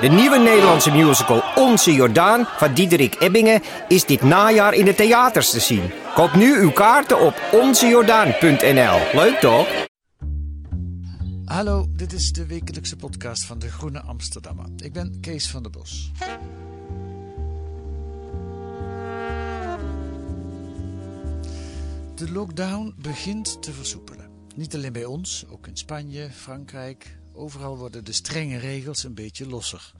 De nieuwe Nederlandse musical Onze Jordaan van Diederik Ebbingen is dit najaar in de theaters te zien. Koop nu uw kaarten op onzejordaan.nl. Leuk toch? Hallo, dit is de wekelijkse podcast van de Groene Amsterdammer. Ik ben Kees van der Bos. De lockdown begint te versoepelen. Niet alleen bij ons, ook in Spanje, Frankrijk. Overal worden de strenge regels een beetje losser.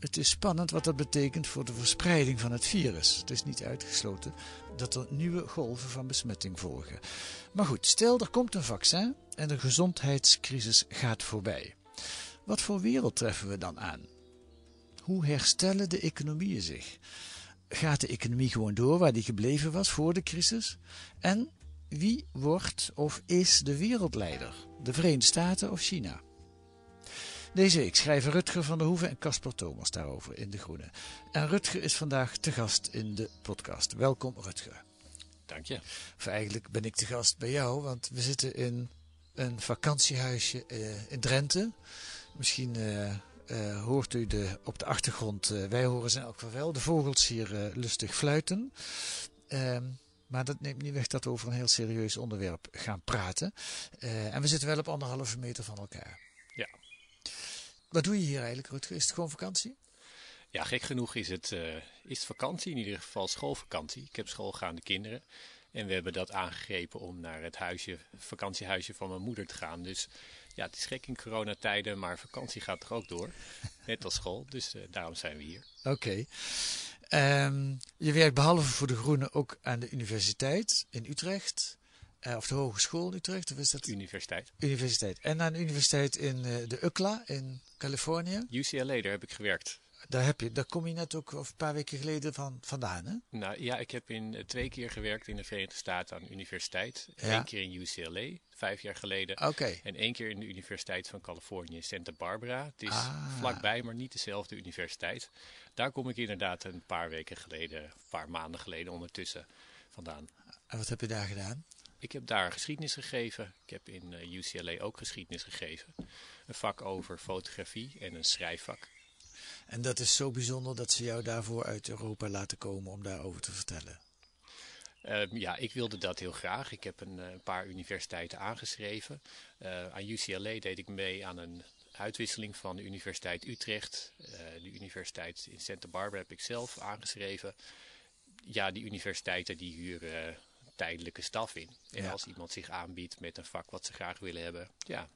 Het is spannend wat dat betekent voor de verspreiding van het virus. Het is niet uitgesloten dat er nieuwe golven van besmetting volgen. Maar goed, stel er komt een vaccin en de gezondheidscrisis gaat voorbij. Wat voor wereld treffen we dan aan? Hoe herstellen de economieën zich? Gaat de economie gewoon door waar die gebleven was voor de crisis? En wie wordt of is de wereldleider? De Verenigde Staten of China? Deze week schrijven Rutger van der Hoeven en Casper Thomas daarover in De Groene. En Rutger is vandaag te gast in de podcast. Welkom Rutger. Dank je. Of eigenlijk ben ik te gast bij jou, want we zitten in een vakantiehuisje eh, in Drenthe. Misschien eh, eh, hoort u de, op de achtergrond, wij horen ze geval wel, de vogels hier lustig fluiten. Ehm, maar dat neemt niet weg dat we over een heel serieus onderwerp gaan praten. En we zitten wel op anderhalve meter van elkaar. Wat doe je hier eigenlijk, Rutger? Is het gewoon vakantie? Ja, gek genoeg is het, eh, is het vakantie, in ieder geval schoolvakantie. Ik heb schoolgaande kinderen. En we hebben dat aangegrepen om naar het huisje, vakantiehuisje van mijn moeder te gaan. Dus ja, het is gek in coronatijden, maar vakantie gaat toch ook door. Net als school, dus eh, daarom zijn we hier. Oké. Ehm, je werkt behalve voor de Groene ook aan de universiteit in Utrecht. Eh, of de Hogeschool Utrecht, of is dat? Universiteit. Universiteit. En aan de universiteit in eh, de UCLA in Californië. UCLA, daar heb ik gewerkt. Daar, heb je, daar kom je net ook of een paar weken geleden van, vandaan, hè? Nou ja, ik heb in, eh, twee keer gewerkt in de Verenigde Staten aan de universiteit. Ja. Eén keer in UCLA, vijf jaar geleden. En één keer in de Universiteit van Californië, Santa Barbara. Het is Ah. vlakbij, maar niet dezelfde universiteit. Daar kom ik inderdaad een paar weken geleden, een paar maanden geleden ondertussen vandaan. En wat heb je daar gedaan? Ik heb daar geschiedenis gegeven. Ik heb in eh, UCLA ook geschiedenis gegeven. Een vak over fotografie en een schrijfvak. En dat is zo bijzonder dat ze jou daarvoor uit Europa laten komen om daarover te vertellen. Ehm, ja, ik wilde dat heel graag. Ik heb een eh, paar universiteiten aangeschreven. Eh, aan UCLA deed ik mee aan een uitwisseling van de Universiteit Utrecht. De Universiteit in Santa Barbara heb ik zelf aangeschreven. Ja, die universiteiten die huren tijdelijke staf in. En Ja. als iemand zich aanbiedt met een vak wat ze graag willen hebben, ja,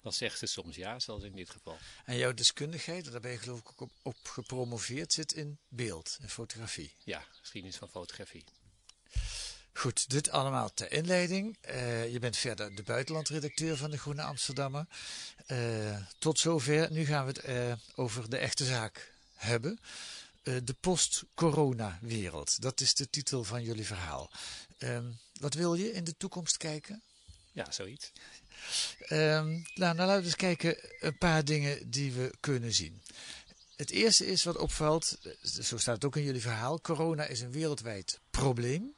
dan zeggen ze soms ja, zoals in dit geval. En jouw deskundigheid, daar ben je geloof ik ook op, gepromoveerd, zit in beeld, in fotografie. Ja, geschiedenis van fotografie. Goed, dit allemaal ter inleiding. Eh, je bent verder de buitenlandredacteur van de Groene Amsterdammer. Eh, tot zover. Nu gaan we het eh, over de echte zaak hebben. Eh, de post-corona-wereld. Dat is de titel van jullie verhaal. Ehm, wat wil je in de toekomst kijken? Ja, zoiets. Ehm, nou, nou, laten we eens kijken een paar dingen die we kunnen zien. Het eerste is wat opvalt, eh, zo staat het ook in jullie verhaal, corona is een wereldwijd probleem.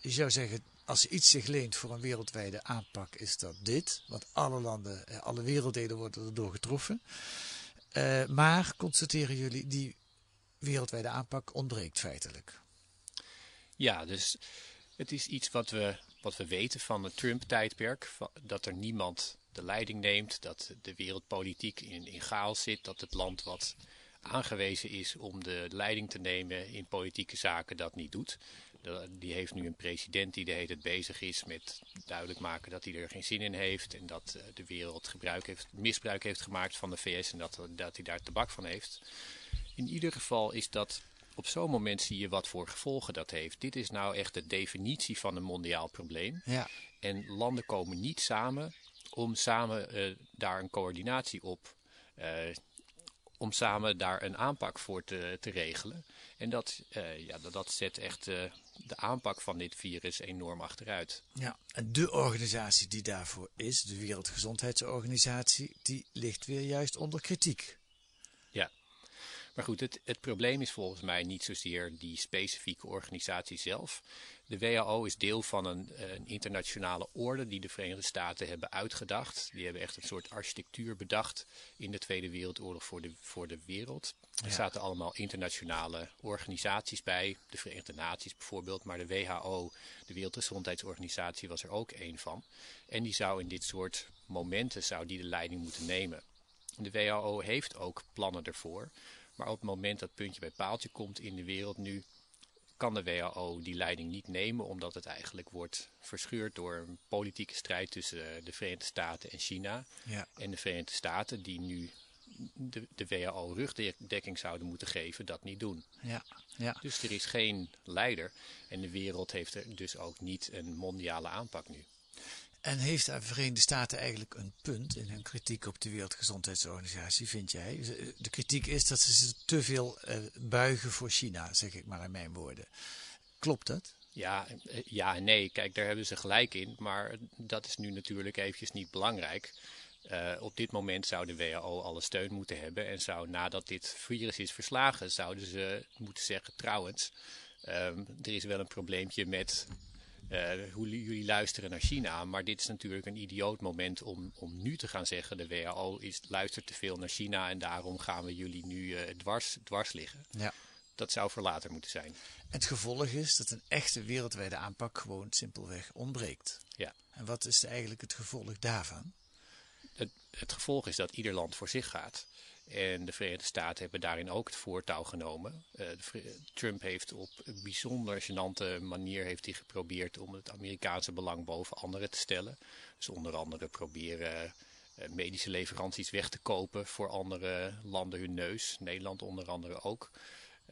Je zou zeggen, als iets zich leent voor een wereldwijde aanpak, is dat dit. Want alle landen, eh, alle werelddelen worden erdoor getroffen. Maar, constateren jullie, die wereldwijde aanpak ontbreekt feitelijk. Ja, dus het is iets wat we, wat we weten van het Trump-tijdperk. Dat er niemand de leiding neemt, dat de wereldpolitiek in, in chaos zit, dat het land wat aangewezen is om de leiding te nemen in politieke zaken dat niet doet. Die heeft nu een president die de hele tijd bezig is met duidelijk maken dat hij er geen zin in heeft en dat eh, de wereld gebruik heeft, misbruik heeft gemaakt van de VS en dat, dat hij daar tabak van heeft. In ieder geval is dat op zo'n moment zie je wat voor gevolgen dat heeft. Dit is nou echt de definitie van een mondiaal probleem. Ja, En landen komen niet samen om samen eh, daar een coördinatie op, eh, om samen daar een aanpak voor te, te regelen. En dat, uh, ja, dat, dat zet echt uh, de aanpak van dit virus enorm achteruit. Ja, en de organisatie die daarvoor is, de Wereldgezondheidsorganisatie, die ligt weer juist onder kritiek. Maar goed, het, het probleem is volgens mij niet zozeer die specifieke organisatie zelf. De WHO is deel van een, een, internationale orde die de Verenigde Staten hebben uitgedacht. Die hebben echt een soort architectuur bedacht in de Tweede Wereldoorlog voor de, voor de wereld. Er zaten allemaal internationale organisaties bij, de Verenigde Naties bijvoorbeeld, maar de WHO, de Wereldgezondheidsorganisatie, was er ook één van. En die zou in dit soort momenten zou die de leiding moeten nemen. De WHO heeft ook plannen ervoor, maar op het moment dat puntje bij paaltje komt in de wereld nu, kan de WHO die leiding niet nemen, omdat het eigenlijk wordt verscheurd door een politieke strijd tussen de Verenigde Staten en China. Ja. En de Verenigde Staten, die nu de, de WHO rugdekking zouden moeten geven, dat niet doen. Ja. Ja. Dus er is geen leider en de wereld heeft er dus ook niet een mondiale aanpak nu. En heeft de Verenigde Staten eigenlijk een punt in hun kritiek op de Wereldgezondheidsorganisatie, vind jij? De kritiek is dat ze te veel uh, buigen voor China, zeg ik maar in mijn woorden. Klopt dat? Ja, ja en nee. Kijk, daar hebben ze gelijk in. Maar dat is nu natuurlijk eventjes niet belangrijk. Op dit moment zou de WHO alle steun moeten hebben. En zou nadat dit virus is verslagen, zouden ze moeten zeggen trouwens. Um, er is wel een probleempje met uh, hoe jullie luisteren naar China. Maar dit is natuurlijk een idioot moment om, om nu te gaan zeggen: de WHO is, luistert te veel naar China en daarom gaan we jullie nu uh, dwars, dwars liggen. Ja. Dat zou voor later moeten zijn. Het gevolg is dat een echte wereldwijde aanpak gewoon simpelweg ontbreekt. Ja. En wat is eigenlijk het gevolg daarvan? Het, het gevolg is dat ieder land voor zich gaat. En de Verenigde Staten hebben daarin ook het voortouw genomen. Uh, Trump heeft op een bijzonder gênante manier heeft hij geprobeerd om het Amerikaanse belang boven anderen te stellen. Dus onder andere proberen uh, medische leveranties weg te kopen voor andere landen hun neus. Nederland onder andere ook.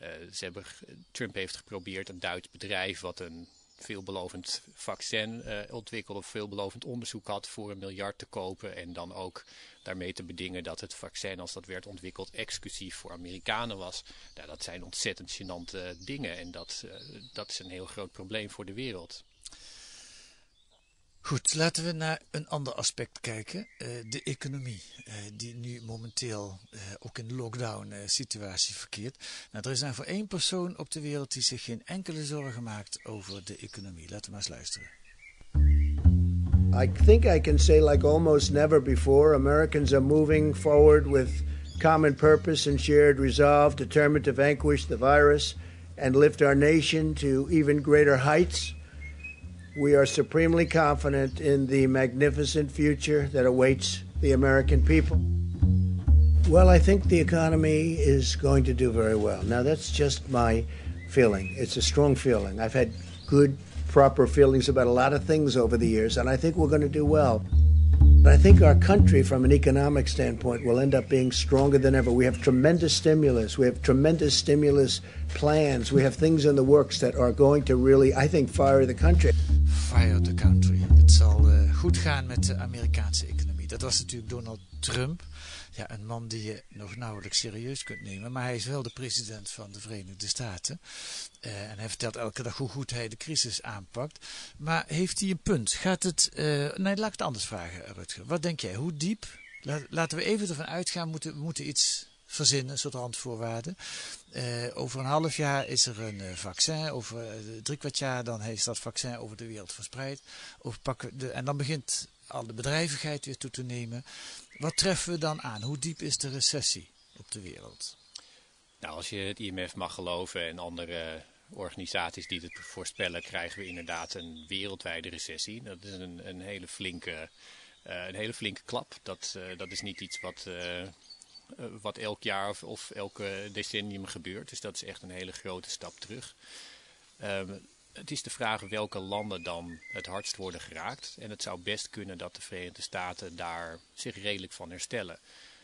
Uh, ze hebben, Trump heeft geprobeerd een Duits bedrijf wat een veelbelovend vaccin uh, ontwikkeld of veelbelovend onderzoek had voor een miljard te kopen en dan ook daarmee te bedingen dat het vaccin als dat werd ontwikkeld exclusief voor Amerikanen was. Nou, dat zijn ontzettend gênante dingen en dat, uh, dat is een heel groot probleem voor de wereld. Goed, laten we naar een ander aspect kijken. Uh, de economie, uh, die nu momenteel uh, ook in lockdown situatie verkeert. Nou, er is nou voor één persoon op de wereld die zich geen enkele zorgen maakt over de economie. Laten we maar eens luisteren. I think I can say like almost never before, Americans are moving forward with common purpose and shared resolve, determined to vanquish the virus and lift our nation to even greater heights. We are supremely confident in the magnificent future that awaits the American people. Well, I think the economy is going to do very well. Now, that's just my feeling. It's a strong feeling. I've had good, proper feelings about a lot of things over the years, and I think we're going to do well. But I think our country, from an economic standpoint, will end up being stronger than ever. We have tremendous stimulus. We have tremendous stimulus plans. We have things in the works that are going to really, I think, fire the country. Fire the country. Het zal uh, goed gaan met de Amerikaanse economie. Dat was natuurlijk Donald Trump. Ja, een man die je nog nauwelijks serieus kunt nemen. Maar hij is wel de president van de Verenigde Staten. Uh, en hij vertelt elke dag hoe goed hij de crisis aanpakt. Maar heeft hij een punt? Gaat het... Uh, nee, laat ik het anders vragen, Rutger. Wat denk jij? Hoe diep? La laten we even ervan uitgaan, we moeten, iets verzinnen, een soort randvoorwaarden. Uh, over een half jaar is er een vaccin, over uh, drie kwart jaar dan is dat vaccin over de wereld verspreid. En dan begint al de bedrijvigheid weer toe te nemen. Wat treffen we dan aan? Hoe diep is de recessie op de wereld? Nou, als je het IMF mag geloven en andere organisaties die het voorspellen, krijgen we inderdaad een wereldwijde recessie. Dat is een, een hele flinke, een hele flinke klap. Dat, dat is niet iets wat uh, wat elk jaar of, elke decennium gebeurt. Dus dat is echt een hele grote stap terug. Um, het is de vraag welke landen dan het hardst worden geraakt. En het zou best kunnen dat de Verenigde Staten daar zich redelijk van herstellen.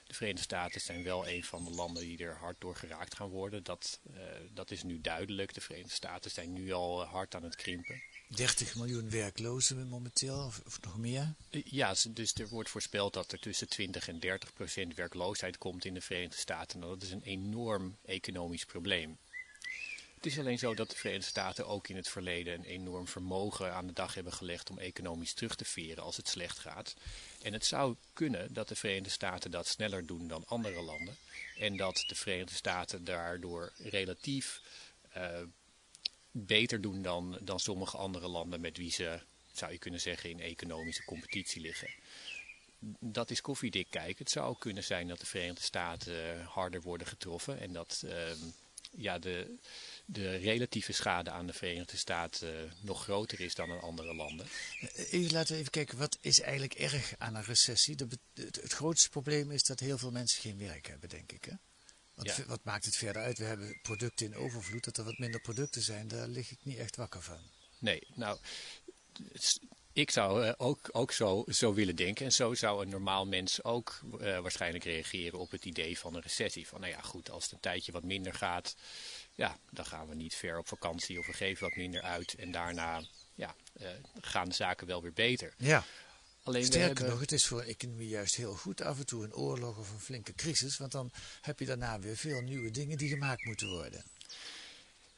De Verenigde Staten zijn wel een van de landen die er hard door geraakt gaan worden. Dat, uh, dat is nu duidelijk. De Verenigde Staten zijn nu al hard aan het krimpen. 30 miljoen werklozen momenteel, of, of nog meer. Ja, dus er wordt voorspeld dat er tussen 20 en 30 procent werkloosheid komt in de Verenigde Staten. Nou, dat is een enorm economisch probleem. Het is alleen zo dat de Verenigde Staten ook in het verleden een enorm vermogen aan de dag hebben gelegd om economisch terug te veren als het slecht gaat. En het zou kunnen dat de Verenigde Staten dat sneller doen dan andere landen. En dat de Verenigde Staten daardoor relatief uh, beter doen dan, dan sommige andere landen met wie ze, zou je kunnen zeggen, in economische competitie liggen. Dat is koffiedik kijken. Het zou kunnen zijn dat de Verenigde Staten harder worden getroffen en dat uh, ja, de, de relatieve schade aan de Verenigde Staten nog groter is dan aan andere landen. Even, laten we even kijken, wat is eigenlijk erg aan een recessie? De, het, het, grootste probleem is dat heel veel mensen geen werk hebben, denk ik. Hè? Wat, Ja. wat maakt het verder uit? We hebben producten in overvloed. Dat er wat minder producten zijn, daar lig ik niet echt wakker van. Nee, nou, ik zou eh, ook, ook zo, zo willen denken. En zo zou een normaal mens ook eh, waarschijnlijk reageren op het idee van een recessie. Van nou ja, goed, als het een tijdje wat minder gaat, ja, dan gaan we niet ver op vakantie of we geven wat minder uit. En daarna ja, eh, gaan de zaken wel weer beter. Ja. Alleen Sterker hebben- nog, het is voor een economie juist heel goed af en toe een oorlog of een flinke crisis. Want dan heb je daarna weer veel nieuwe dingen die gemaakt moeten worden.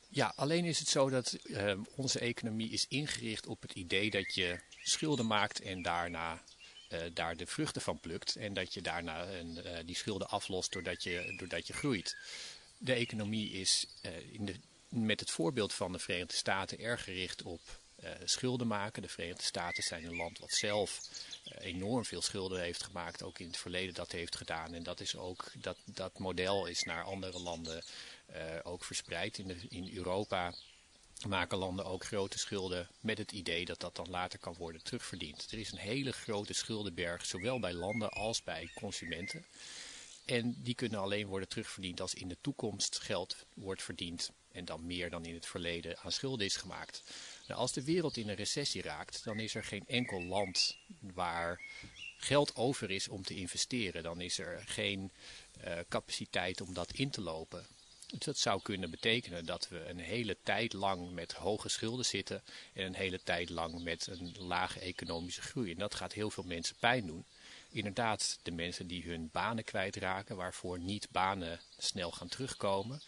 Ja, alleen is het zo dat eh, onze economie is ingericht op het idee dat je schulden maakt en daarna eh, daar de vruchten van plukt. En dat je daarna een, die schulden aflost doordat je, doordat je groeit. De economie is eh, in de, met het voorbeeld van de Verenigde Staten erg gericht op eh, schulden maken. De Verenigde Staten zijn een land wat zelf eh, enorm veel schulden heeft gemaakt, ook in het verleden dat heeft gedaan. En dat, is ook, dat, dat model is naar andere landen ook verspreid. In, in Europa maken landen ook grote schulden met het idee dat dat dan later kan worden terugverdiend. Er is een hele grote schuldenberg, zowel bij landen als bij consumenten. En die kunnen alleen worden terugverdiend als in de toekomst geld wordt verdiend en dan meer dan in het verleden aan schulden is gemaakt. Nou, als de wereld in een recessie raakt, dan is er geen enkel land waar geld over is om te investeren. Dan is er geen eh, capaciteit om dat in te lopen. Dus dat zou kunnen betekenen dat we een hele tijd lang met hoge schulden zitten en een hele tijd lang met een lage economische groei. En dat gaat heel veel mensen pijn doen. Inderdaad, de mensen die hun banen kwijtraken, waarvoor niet banen snel gaan terugkomen.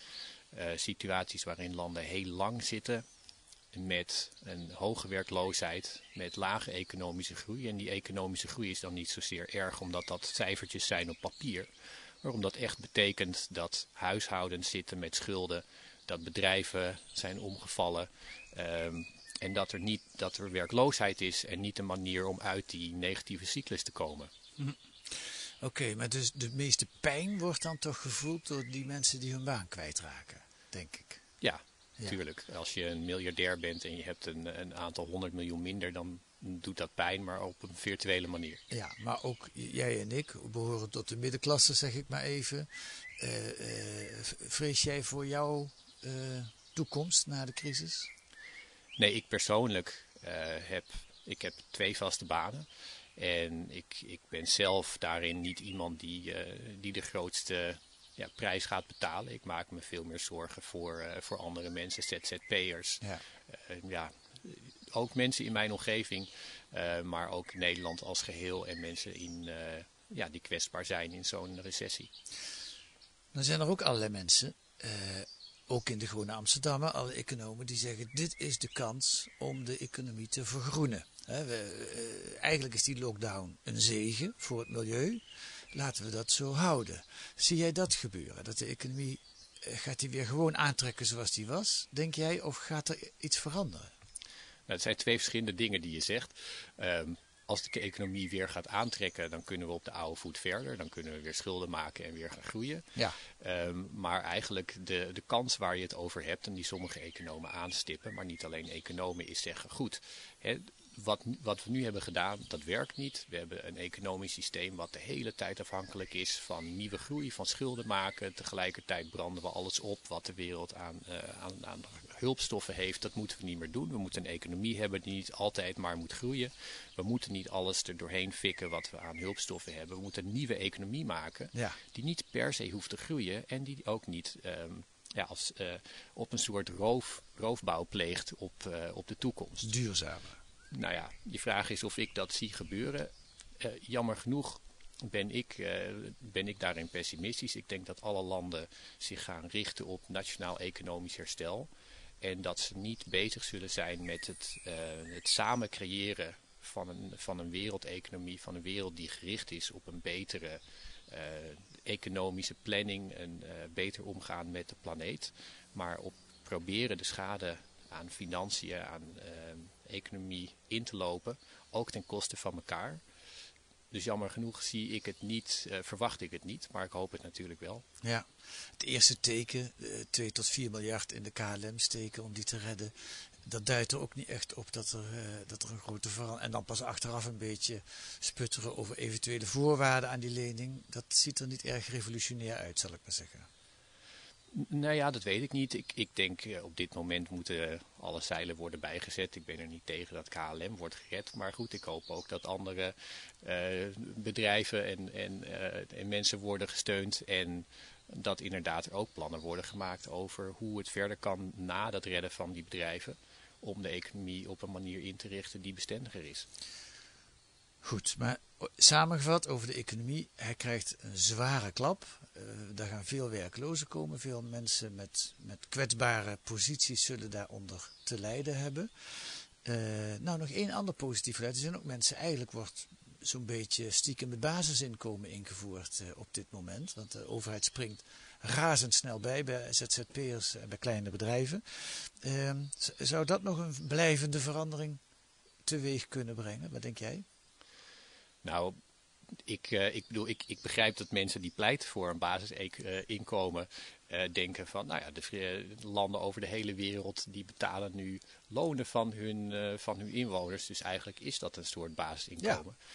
Eh, situaties waarin landen heel lang zitten met een hoge werkloosheid, met lage economische groei. En die economische groei is dan niet zozeer erg omdat dat cijfertjes zijn op papier. Maar omdat echt betekent dat huishoudens zitten met schulden, dat bedrijven zijn omgevallen. ehm, en dat er, niet, dat er werkloosheid is en niet een manier om uit die negatieve cyclus te komen. Oké, maar dus de meeste pijn wordt dan toch gevoeld door die mensen die hun baan kwijtraken, denk ik. Ja, Ja. natuurlijk. Als je een miljardair bent en je hebt een, een aantal honderd miljoen minder, dan doet dat pijn, maar op een virtuele manier. Ja, maar ook jij en ik behoren tot de middenklasse, zeg ik maar even. Eh, vrees jij voor jouw eh, toekomst na de crisis? Nee, ik persoonlijk heb, ik heb twee vaste banen. En ik, ik ben zelf daarin niet iemand die, eh, die de grootste ja, prijs gaat betalen. Ik maak me veel meer zorgen voor, eh, voor andere mensen, ZZP'ers. Ja. Eh, ja, ook mensen in mijn omgeving, maar ook Nederland als geheel en mensen in, ja, die kwetsbaar zijn in zo'n recessie. Dan zijn er ook allerlei mensen, ook in de Groene Amsterdammer, alle economen, die zeggen: dit is de kans om de economie te vergroenen. We, eh, eigenlijk is die lockdown een zegen voor het milieu. Laten we dat zo houden. Zie jij dat gebeuren? Dat de economie eh, gaat die weer gewoon aantrekken zoals die was, denk jij, of gaat er iets veranderen? Nou, het zijn twee verschillende dingen die je zegt. Ehm, als de economie weer gaat aantrekken, dan kunnen we op de oude voet verder. Dan kunnen we weer schulden maken en weer gaan groeien. Ja. Ehm, maar eigenlijk de, de kans waar je het over hebt en die sommige economen aanstippen, maar niet alleen economen, is zeggen: goed, hè, wat, wat we nu hebben gedaan, dat werkt niet. We hebben een economisch systeem wat de hele tijd afhankelijk is van nieuwe groei, van schulden maken. Tegelijkertijd branden we alles op wat de wereld aan, eh, aan, aan hulpstoffen heeft. Dat moeten we niet meer doen. We moeten een economie hebben die niet altijd maar moet groeien. We moeten niet alles er doorheen fikken wat we aan hulpstoffen hebben. We moeten een nieuwe economie maken Ja. die niet per se hoeft te groeien en die ook niet ehm, ja, als, op een soort roof, roofbouw pleegt op, op de toekomst. Duurzamer. Nou ja, je vraag is of ik dat zie gebeuren. jammer genoeg ben ik, ben ik daarin pessimistisch. Ik denk dat alle landen zich gaan richten op nationaal economisch herstel. En dat ze niet bezig zullen zijn met het, het samen creëren van een, van een wereldeconomie, van een wereld die gericht is op een betere uh, economische planning en uh, beter omgaan met de planeet. Maar op proberen de schade aan financiën, aan uh, economie in te lopen, ook ten koste van elkaar. Dus jammer genoeg zie ik het niet, verwacht ik het niet, maar ik hoop het natuurlijk wel. Ja, het eerste teken, 2 tot 4 miljard in de KLM steken om die te redden, dat duidt er ook niet echt op dat er, uh, dat er een grote verandering... En dan pas achteraf een beetje sputteren over eventuele voorwaarden aan die lening. Dat ziet er niet erg revolutionair uit, zal ik maar zeggen. Nou ja, dat weet ik niet. Ik, ik denk uh, op dit moment moeten alle zeilen worden bijgezet. Ik ben er niet tegen dat KLM wordt gered. Maar goed, ik hoop ook dat andere uh, bedrijven en, en, en mensen worden gesteund. En dat inderdaad er ook plannen worden gemaakt over hoe het verder kan na dat redden van die bedrijven om de economie op een manier in te richten die bestendiger is. Goed, maar samengevat over de economie, hij krijgt een zware klap. Uh, daar gaan veel werklozen komen, veel mensen met, met kwetsbare posities zullen daaronder te lijden hebben. Uh, nou, nog één ander positief geluid. Er zijn ook mensen, eigenlijk wordt zo'n beetje stiekem het basisinkomen ingevoerd uh, op dit moment. Want de overheid springt razendsnel bij bij ZZP'ers en bij kleine bedrijven. Zou dat nog een blijvende verandering teweeg kunnen brengen? Wat denk jij? Nou, ik, uh, ik, bedoel, ik, ik begrijp dat mensen die pleiten voor een basisinkomen uh, denken van, nou ja, de landen over de hele wereld die betalen nu lonen van hun, uh, van hun inwoners. Dus eigenlijk is dat een soort basisinkomen. Ja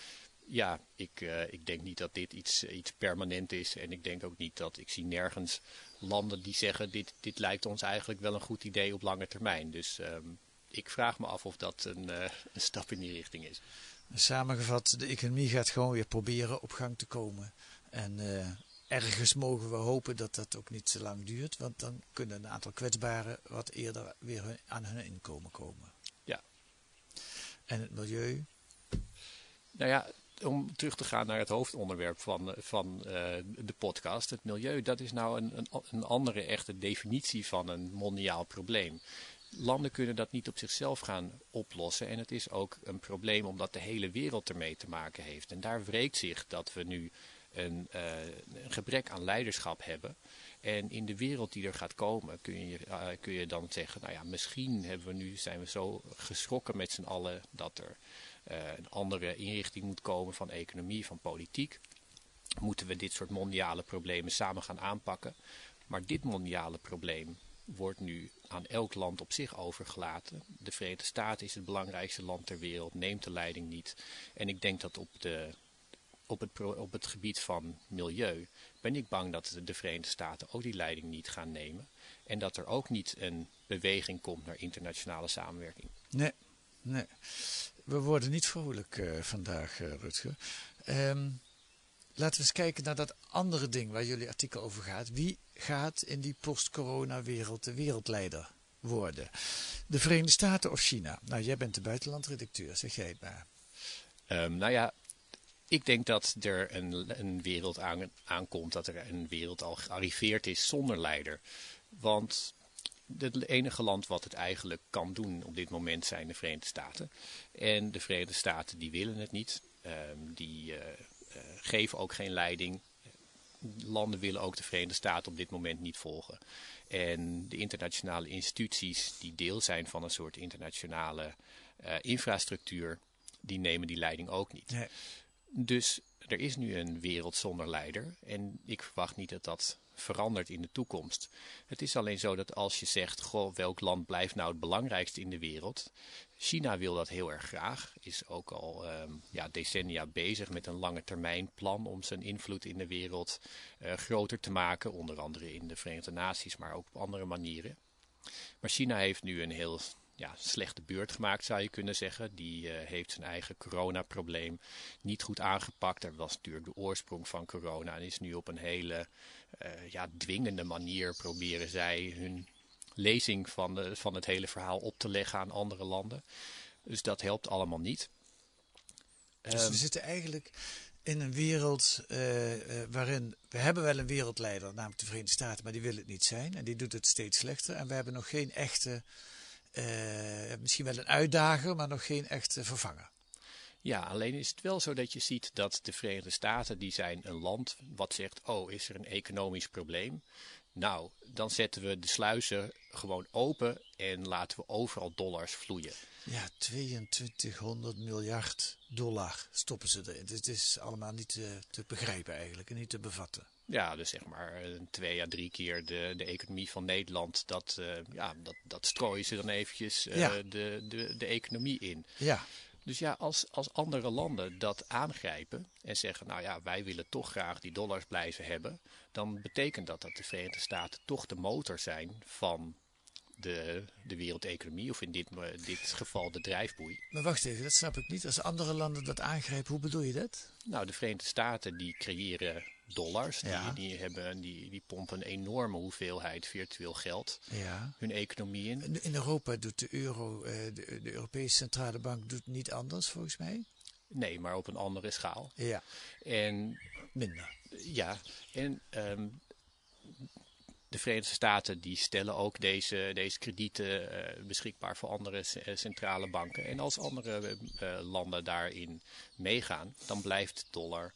ja, ik, uh, ik denk niet dat dit iets, iets permanent is. En ik denk ook niet dat ik zie nergens landen die zeggen dit, dit lijkt ons eigenlijk wel een goed idee op lange termijn. Dus um, ik vraag me af of dat een, een stap in die richting is. Samengevat, de economie gaat gewoon weer proberen op gang te komen. En uh, ergens mogen we hopen dat dat ook niet zo lang duurt. Want dan kunnen een aantal kwetsbaren wat eerder weer aan hun inkomen komen. Ja. En het milieu? Nou ja, om terug te gaan naar het hoofdonderwerp van, van uh, de podcast, het milieu, dat is nou een, een, een, andere echte definitie van een mondiaal probleem. Landen kunnen dat niet op zichzelf gaan oplossen en het is ook een probleem omdat de hele wereld ermee te maken heeft. En daar wreekt zich dat we nu een, een gebrek aan leiderschap hebben. En in de wereld die er gaat komen kun je, uh, kun je dan zeggen, nou ja, misschien hebben we nu, zijn we zo geschrokken met z'n allen dat er uh, een andere inrichting moet komen van economie, van politiek. Moeten we dit soort mondiale problemen samen gaan aanpakken. Maar dit mondiale probleem wordt nu aan elk land op zich overgelaten. De Verenigde Staten is het belangrijkste land ter wereld, neemt de leiding niet. En ik denk dat op, de, op, het, op het gebied van milieu ben ik bang dat de Verenigde Staten ook die leiding niet gaan nemen. En dat er ook niet een beweging komt naar internationale samenwerking. Nee, nee we worden niet vrolijk uh, vandaag, uh, Rutger. Um, laten we eens kijken naar dat andere ding waar jullie artikel over gaat. Wie gaat in die post-corona-wereld de wereldleider worden? De Verenigde Staten of China? Nou, jij bent de buitenlandredacteur, zeg jij het maar. Um, nou ja, ik denk dat er een, een wereld aan, aankomt, dat er een wereld al gearriveerd is zonder leider. Want het enige land wat het eigenlijk kan doen op dit moment zijn de Verenigde Staten. En de Verenigde Staten die willen het niet. Um, die uh, uh, geven ook geen leiding. Landen willen ook de Verenigde Staten op dit moment niet volgen. En de internationale instituties die deel zijn van een soort internationale uh, infrastructuur, die nemen die leiding ook niet. Nee. Dus er is nu een wereld zonder leider. En ik verwacht niet dat dat verandert in de toekomst. Het is alleen zo dat als je zegt, goh, welk land blijft nou het belangrijkste in de wereld? China wil dat heel erg graag, is ook al um, ja, decennia bezig met een lange termijn plan om zijn invloed in de wereld uh, groter te maken, onder andere in de Verenigde Naties, maar ook op andere manieren. Maar China heeft nu een heel ja, slechte beurt gemaakt, zou je kunnen zeggen. Die eh, heeft zijn eigen coronaprobleem niet goed aangepakt. Dat was natuurlijk de oorsprong van corona. En is nu op een hele uh, ja, dwingende manier proberen zij hun lezing van, de, van het hele verhaal op te leggen aan andere landen. Dus dat helpt allemaal niet. Dus we ehm, zitten eigenlijk in een wereld uh, waarin we hebben wel een wereldleider, namelijk de Verenigde Staten, maar die wil het niet zijn en die doet het steeds slechter. En we hebben nog geen echte, uh, misschien wel een uitdager, maar nog geen echte vervanger. Ja, alleen is het wel zo dat je ziet dat de Verenigde Staten, die zijn een land wat zegt, oh, is er een economisch probleem? Nou, dan zetten we de sluizen gewoon open en laten we overal dollars vloeien. Ja, 2200 miljard dollar stoppen ze erin. Het is allemaal niet te, te begrijpen eigenlijk en niet te bevatten. Ja, dus zeg maar twee à drie keer de, de economie van Nederland. Dat, uh, ja, dat, dat strooien ze dan eventjes uh, de, de, de economie in. Ja. Dus ja, als, als andere landen dat aangrijpen en zeggen, nou ja, wij willen toch graag die dollars blijven hebben, dan betekent dat dat de Verenigde Staten toch de motor zijn van de, de wereldeconomie, of in dit, dit geval de drijfboei. Maar wacht even, dat snap ik niet. Als andere landen dat aangrijpen, hoe bedoel je dat? Nou, de Verenigde Staten die creëren dollars. Die, die, hebben, die, die pompen een enorme hoeveelheid virtueel geld ja. hun economie in. In Europa doet de, euro, eh, de, de Europese Centrale Bank doet niet anders volgens mij. Nee, maar op een andere schaal. Ja. En, Minder. Ja, en um, de Verenigde Staten die stellen ook deze, deze kredieten uh, beschikbaar voor andere centrale banken. En als andere uh, landen daarin meegaan, dan blijft de dollar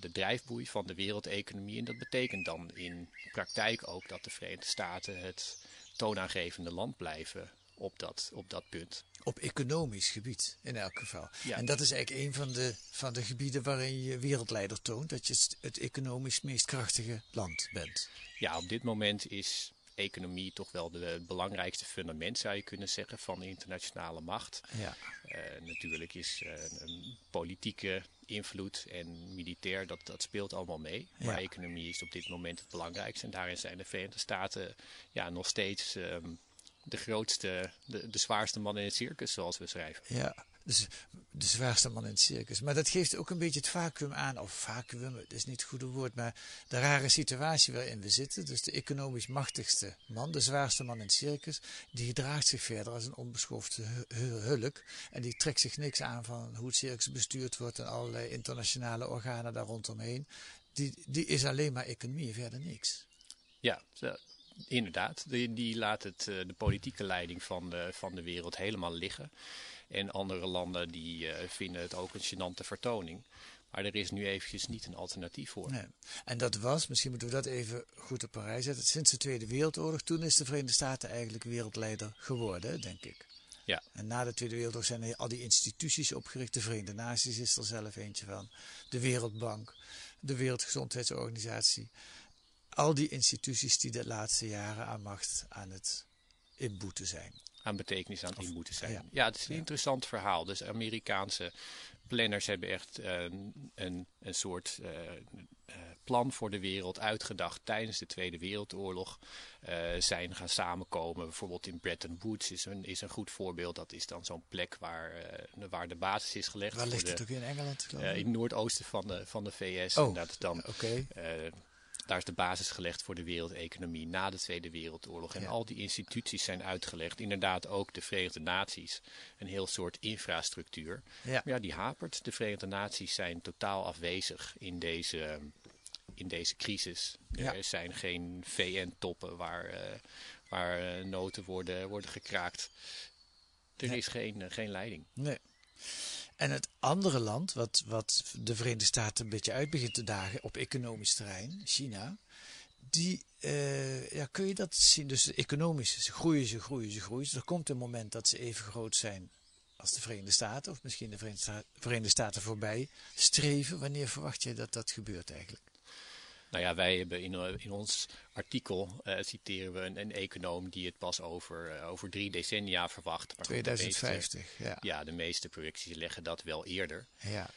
de drijfboei van de wereldeconomie. En dat betekent dan in praktijk ook dat de Verenigde Staten het toonaangevende land blijven op dat, op dat punt. Op economisch gebied in elk geval. Ja. En dat is eigenlijk een van de, van de gebieden waarin je wereldleider toont dat je het economisch meest krachtige land bent. Ja, op dit moment is economie toch wel de belangrijkste fundament, zou je kunnen zeggen, van de internationale macht. Ja. Uh, natuurlijk is uh, een politieke invloed en militair, dat, dat speelt allemaal mee. Ja. Maar economie is op dit moment het belangrijkste. En daarin zijn de Verenigde Staten ja, nog steeds um, de grootste, de, de zwaarste man in het circus, zoals we schrijven. Ja, de zwaarste man in het circus. Maar dat geeft ook een beetje het vacuüm aan, of vacuüm, dat is niet het goede woord, maar de rare situatie waarin we zitten. Dus de economisch machtigste man, de zwaarste man in het circus, die gedraagt zich verder als een onbeschoofde hulk. En die trekt zich niks aan van hoe het circus bestuurd wordt en allerlei internationale organen daar rondomheen. Die, die is alleen maar economie, verder niks. Ja, inderdaad. Die, die laat het, eh, de politieke leiding van van de wereld helemaal liggen. En andere landen die uh, vinden het ook een gênante vertoning. Maar er is nu eventjes niet een alternatief voor. Nee. En dat was, misschien moeten we dat even goed op een rij zetten. Sinds de Tweede Wereldoorlog, toen is de Verenigde Staten eigenlijk wereldleider geworden, denk ik. Ja. En na de Tweede Wereldoorlog zijn er al die instituties opgericht. De Verenigde Naties is er zelf eentje van. De Wereldbank, de Wereldgezondheidsorganisatie. Al die instituties die de laatste jaren aan macht aan het inboeten zijn aan betekenis aan in moeten zijn. Ja, het is een interessant verhaal. Dus Amerikaanse planners hebben echt uh, een, een soort uh, uh, plan voor de wereld uitgedacht tijdens de Tweede Wereldoorlog. zijn gaan samenkomen. Bijvoorbeeld in Bretton Woods is een, is een goed voorbeeld. Dat is dan zo'n plek waar, waar de basis is gelegd. Waar ligt het ook in Engeland? in het noordoosten van de, van de VS. Oh, en dat dan okay daar is de basis gelegd voor de wereldeconomie na de Tweede Wereldoorlog. En al die instituties zijn uitgelegd. Inderdaad ook de Verenigde Naties. Een heel soort infrastructuur. Ja. Maar ja, die hapert. De Verenigde Naties zijn totaal afwezig in deze, in deze crisis. Ja. Er zijn geen VN-toppen waar, uh, waar uh, noten worden, worden gekraakt. Er nee. is geen, uh, geen leiding. Nee. En het andere land, wat, wat de Verenigde Staten een beetje uit begint te dagen op economisch terrein, China, die, uh, ja, kun je dat zien? Dus economisch, ze groeien, ze groeien, ze groeien. Dus er komt een moment dat ze even groot zijn als de Verenigde Staten, of misschien de Verenigde Staten voorbij streven. Wanneer verwacht je dat dat gebeurt eigenlijk? Nou ja, wij hebben in, in ons artikel uh, citeren we een, een, econoom die het pas over, uh, over drie decennia verwacht. Maar 2050, meeste, ja. Ja, de meeste projecties leggen dat wel eerder. Ja.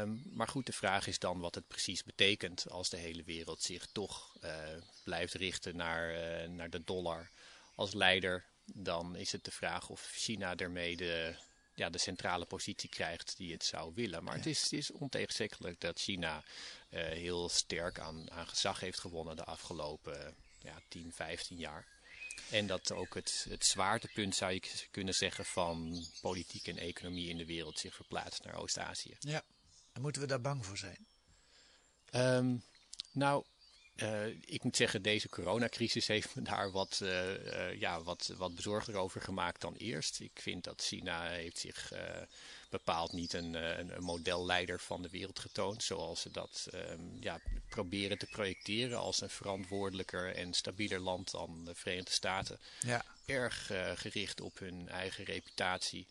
Um, maar goed, de vraag is dan wat het precies betekent als de hele wereld zich toch uh, blijft richten naar, naar de dollar als leider dan is het de vraag of China ermee de, ja, de centrale positie krijgt die het zou willen. Maar het, is, het is ontegenzeggelijk dat China eh, heel sterk aan, aan gezag heeft gewonnen de afgelopen ja, 10, 15 jaar. En dat ook het, het zwaartepunt, zou je kunnen zeggen, van politiek en economie in de wereld zich verplaatst naar Oost-Azië. Ja, en moeten we daar bang voor zijn? Ehm, nou, uh, ik moet zeggen, deze coronacrisis heeft me daar wat, uh, uh, ja, wat, wat bezorgder over gemaakt dan eerst. Ik vind dat China heeft zich bepaald niet een, een, een, modelleider van de wereld getoond. Zoals ze dat um, ja, proberen te projecteren als een verantwoordelijker en stabieler land dan de Verenigde Staten. Ja. Erg gericht op hun eigen reputatie.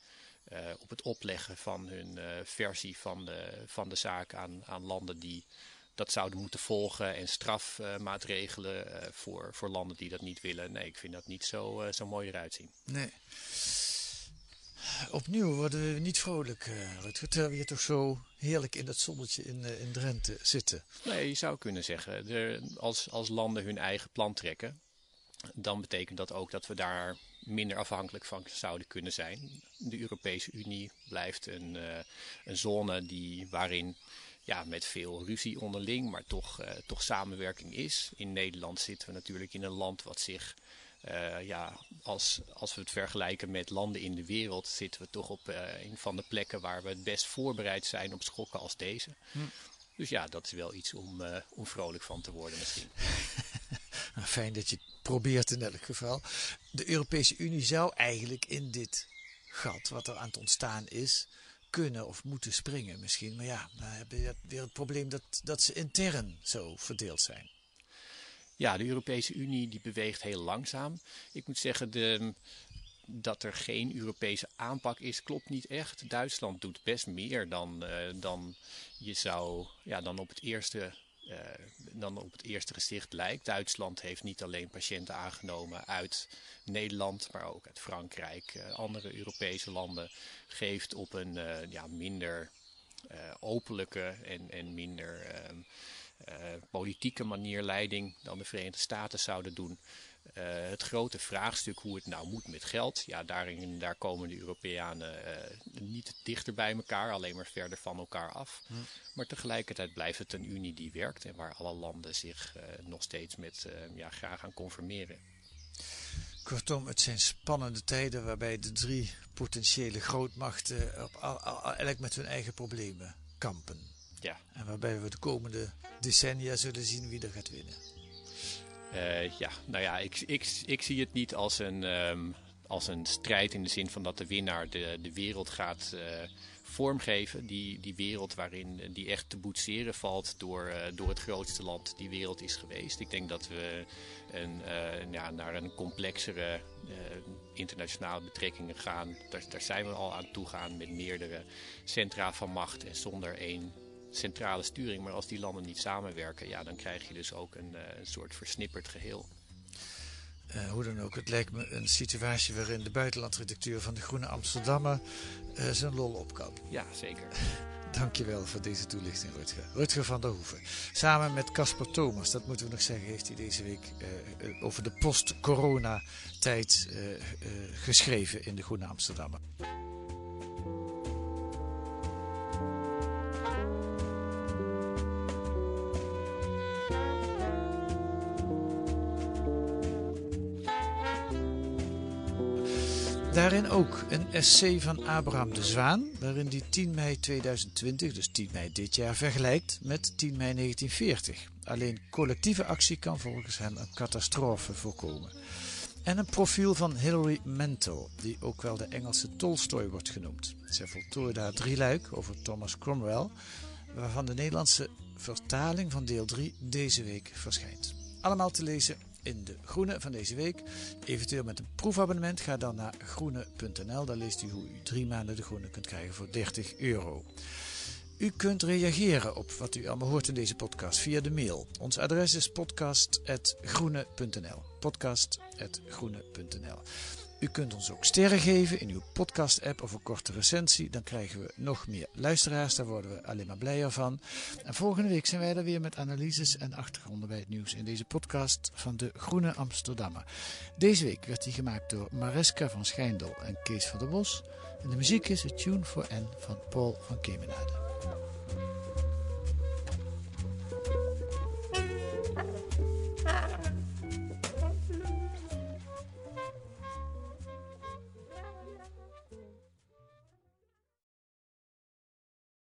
op het opleggen van hun versie van de, van de zaak aan, aan landen die dat zouden moeten volgen en strafmaatregelen uh, voor, voor landen die dat niet willen. Nee, ik vind dat niet zo, uh, zo mooi eruit zien. Nee. Opnieuw worden we niet vrolijk, uh, Rutger, terwijl we hier toch zo heerlijk in dat zonnetje in, in Drenthe zitten. Nee, je zou kunnen zeggen, er, als, als landen hun eigen plan trekken, dan betekent dat ook dat we daar minder afhankelijk van zouden kunnen zijn. De Europese Unie blijft een, een zone die, waarin ja, met veel ruzie onderling, maar toch, uh, toch samenwerking is. In Nederland zitten we natuurlijk in een land wat zich, uh, ja, als, als we het vergelijken met landen in de wereld, zitten we toch op uh, een van de plekken waar we het best voorbereid zijn op schokken als deze. Hm. Dus ja, dat is wel iets om, om vrolijk van te worden misschien. Nou, fijn dat je het probeert in elk geval. De Europese Unie zou eigenlijk in dit gat wat er aan het ontstaan is, kunnen of moeten springen misschien. Maar ja, dan heb je weer het probleem dat, dat ze intern zo verdeeld zijn. Ja, de Europese Unie die beweegt heel langzaam. Ik moet zeggen, de, dat er geen Europese aanpak is, klopt niet echt. Duitsland doet best meer dan, uh, dan je zou, ja, dan op het eerste uh, dan op het eerste gezicht lijkt. Duitsland heeft niet alleen patiënten aangenomen uit Nederland, maar ook uit Frankrijk. Uh, andere Europese landen geeft op een uh, ja, minder openlijke en, en minder ehm, politieke manier leiding dan de Verenigde Staten zouden doen. Uh, het grote vraagstuk hoe het nou moet met geld, ja, daarin, daar komen de Europeanen uh, niet dichter bij elkaar, alleen maar verder van elkaar af. Hm. Maar tegelijkertijd blijft het een unie die werkt en waar alle landen zich uh, nog steeds met ja, graag aan conformeren. Kortom, het zijn spannende tijden waarbij de drie potentiële grootmachten op, al, al, elk met hun eigen problemen kampen. Ja. En waarbij we de komende decennia zullen zien wie er gaat winnen. Uh, ja, nou ja, ik, ik, ik zie het niet als een, um, als een strijd in de zin van dat de winnaar de, de wereld gaat uh, vormgeven. Die, die wereld waarin die echt te boetseren valt door, uh, door het grootste land die wereld is geweest. Ik denk dat we een, ja, naar een complexere internationale betrekkingen gaan. Daar, daar zijn we al aan toegaan met meerdere centra van macht en zonder één centrale sturing. Maar als die landen niet samenwerken, ja, dan krijg je dus ook een, uh, een soort versnipperd geheel. Uh, hoe dan ook, het lijkt me een situatie waarin de buitenlandredacteur van de Groene Amsterdammer uh, zijn lol op kan. Ja, zeker. Dankjewel voor deze toelichting, Rutger. Rutger van der Hoeven. Samen met Casper Thomas, dat moeten we nog zeggen, heeft hij deze week uh, over de post-corona-tijd geschreven in de Groene Amsterdammer. Ook een essay van Abraham de Zwaan, waarin hij 10 mei 2020, dus 10 mei dit jaar, vergelijkt met 10 mei 1940. Alleen collectieve actie kan volgens hem een catastrofe voorkomen. En een profiel van Hilary Mantel, die ook wel de Engelse Tolstoy wordt genoemd. Zij voltooide haar drieluik over Thomas Cromwell, waarvan de Nederlandse vertaling van deel 3 deze week verschijnt. Allemaal te lezen in de Groene van deze week. Eventueel met een proefabonnement ga dan naar groene.nl. Daar leest u hoe u drie maanden de Groene kunt krijgen voor 30 euro. U kunt reageren op wat u allemaal hoort in deze podcast via de mail. Ons adres is podcast.groene.nl podcast.groene.nl U kunt ons ook sterren geven in uw podcast-app of een korte recensie. Dan krijgen we nog meer luisteraars. Daar worden we alleen maar blijer van. En volgende week zijn wij er weer met analyses en achtergronden bij het nieuws in deze podcast van de Groene Amsterdammer. Deze week werd die gemaakt door Mariska van Schijndel en Kees van der Bos. En de muziek is A Tune for N van Paul van Kemenade.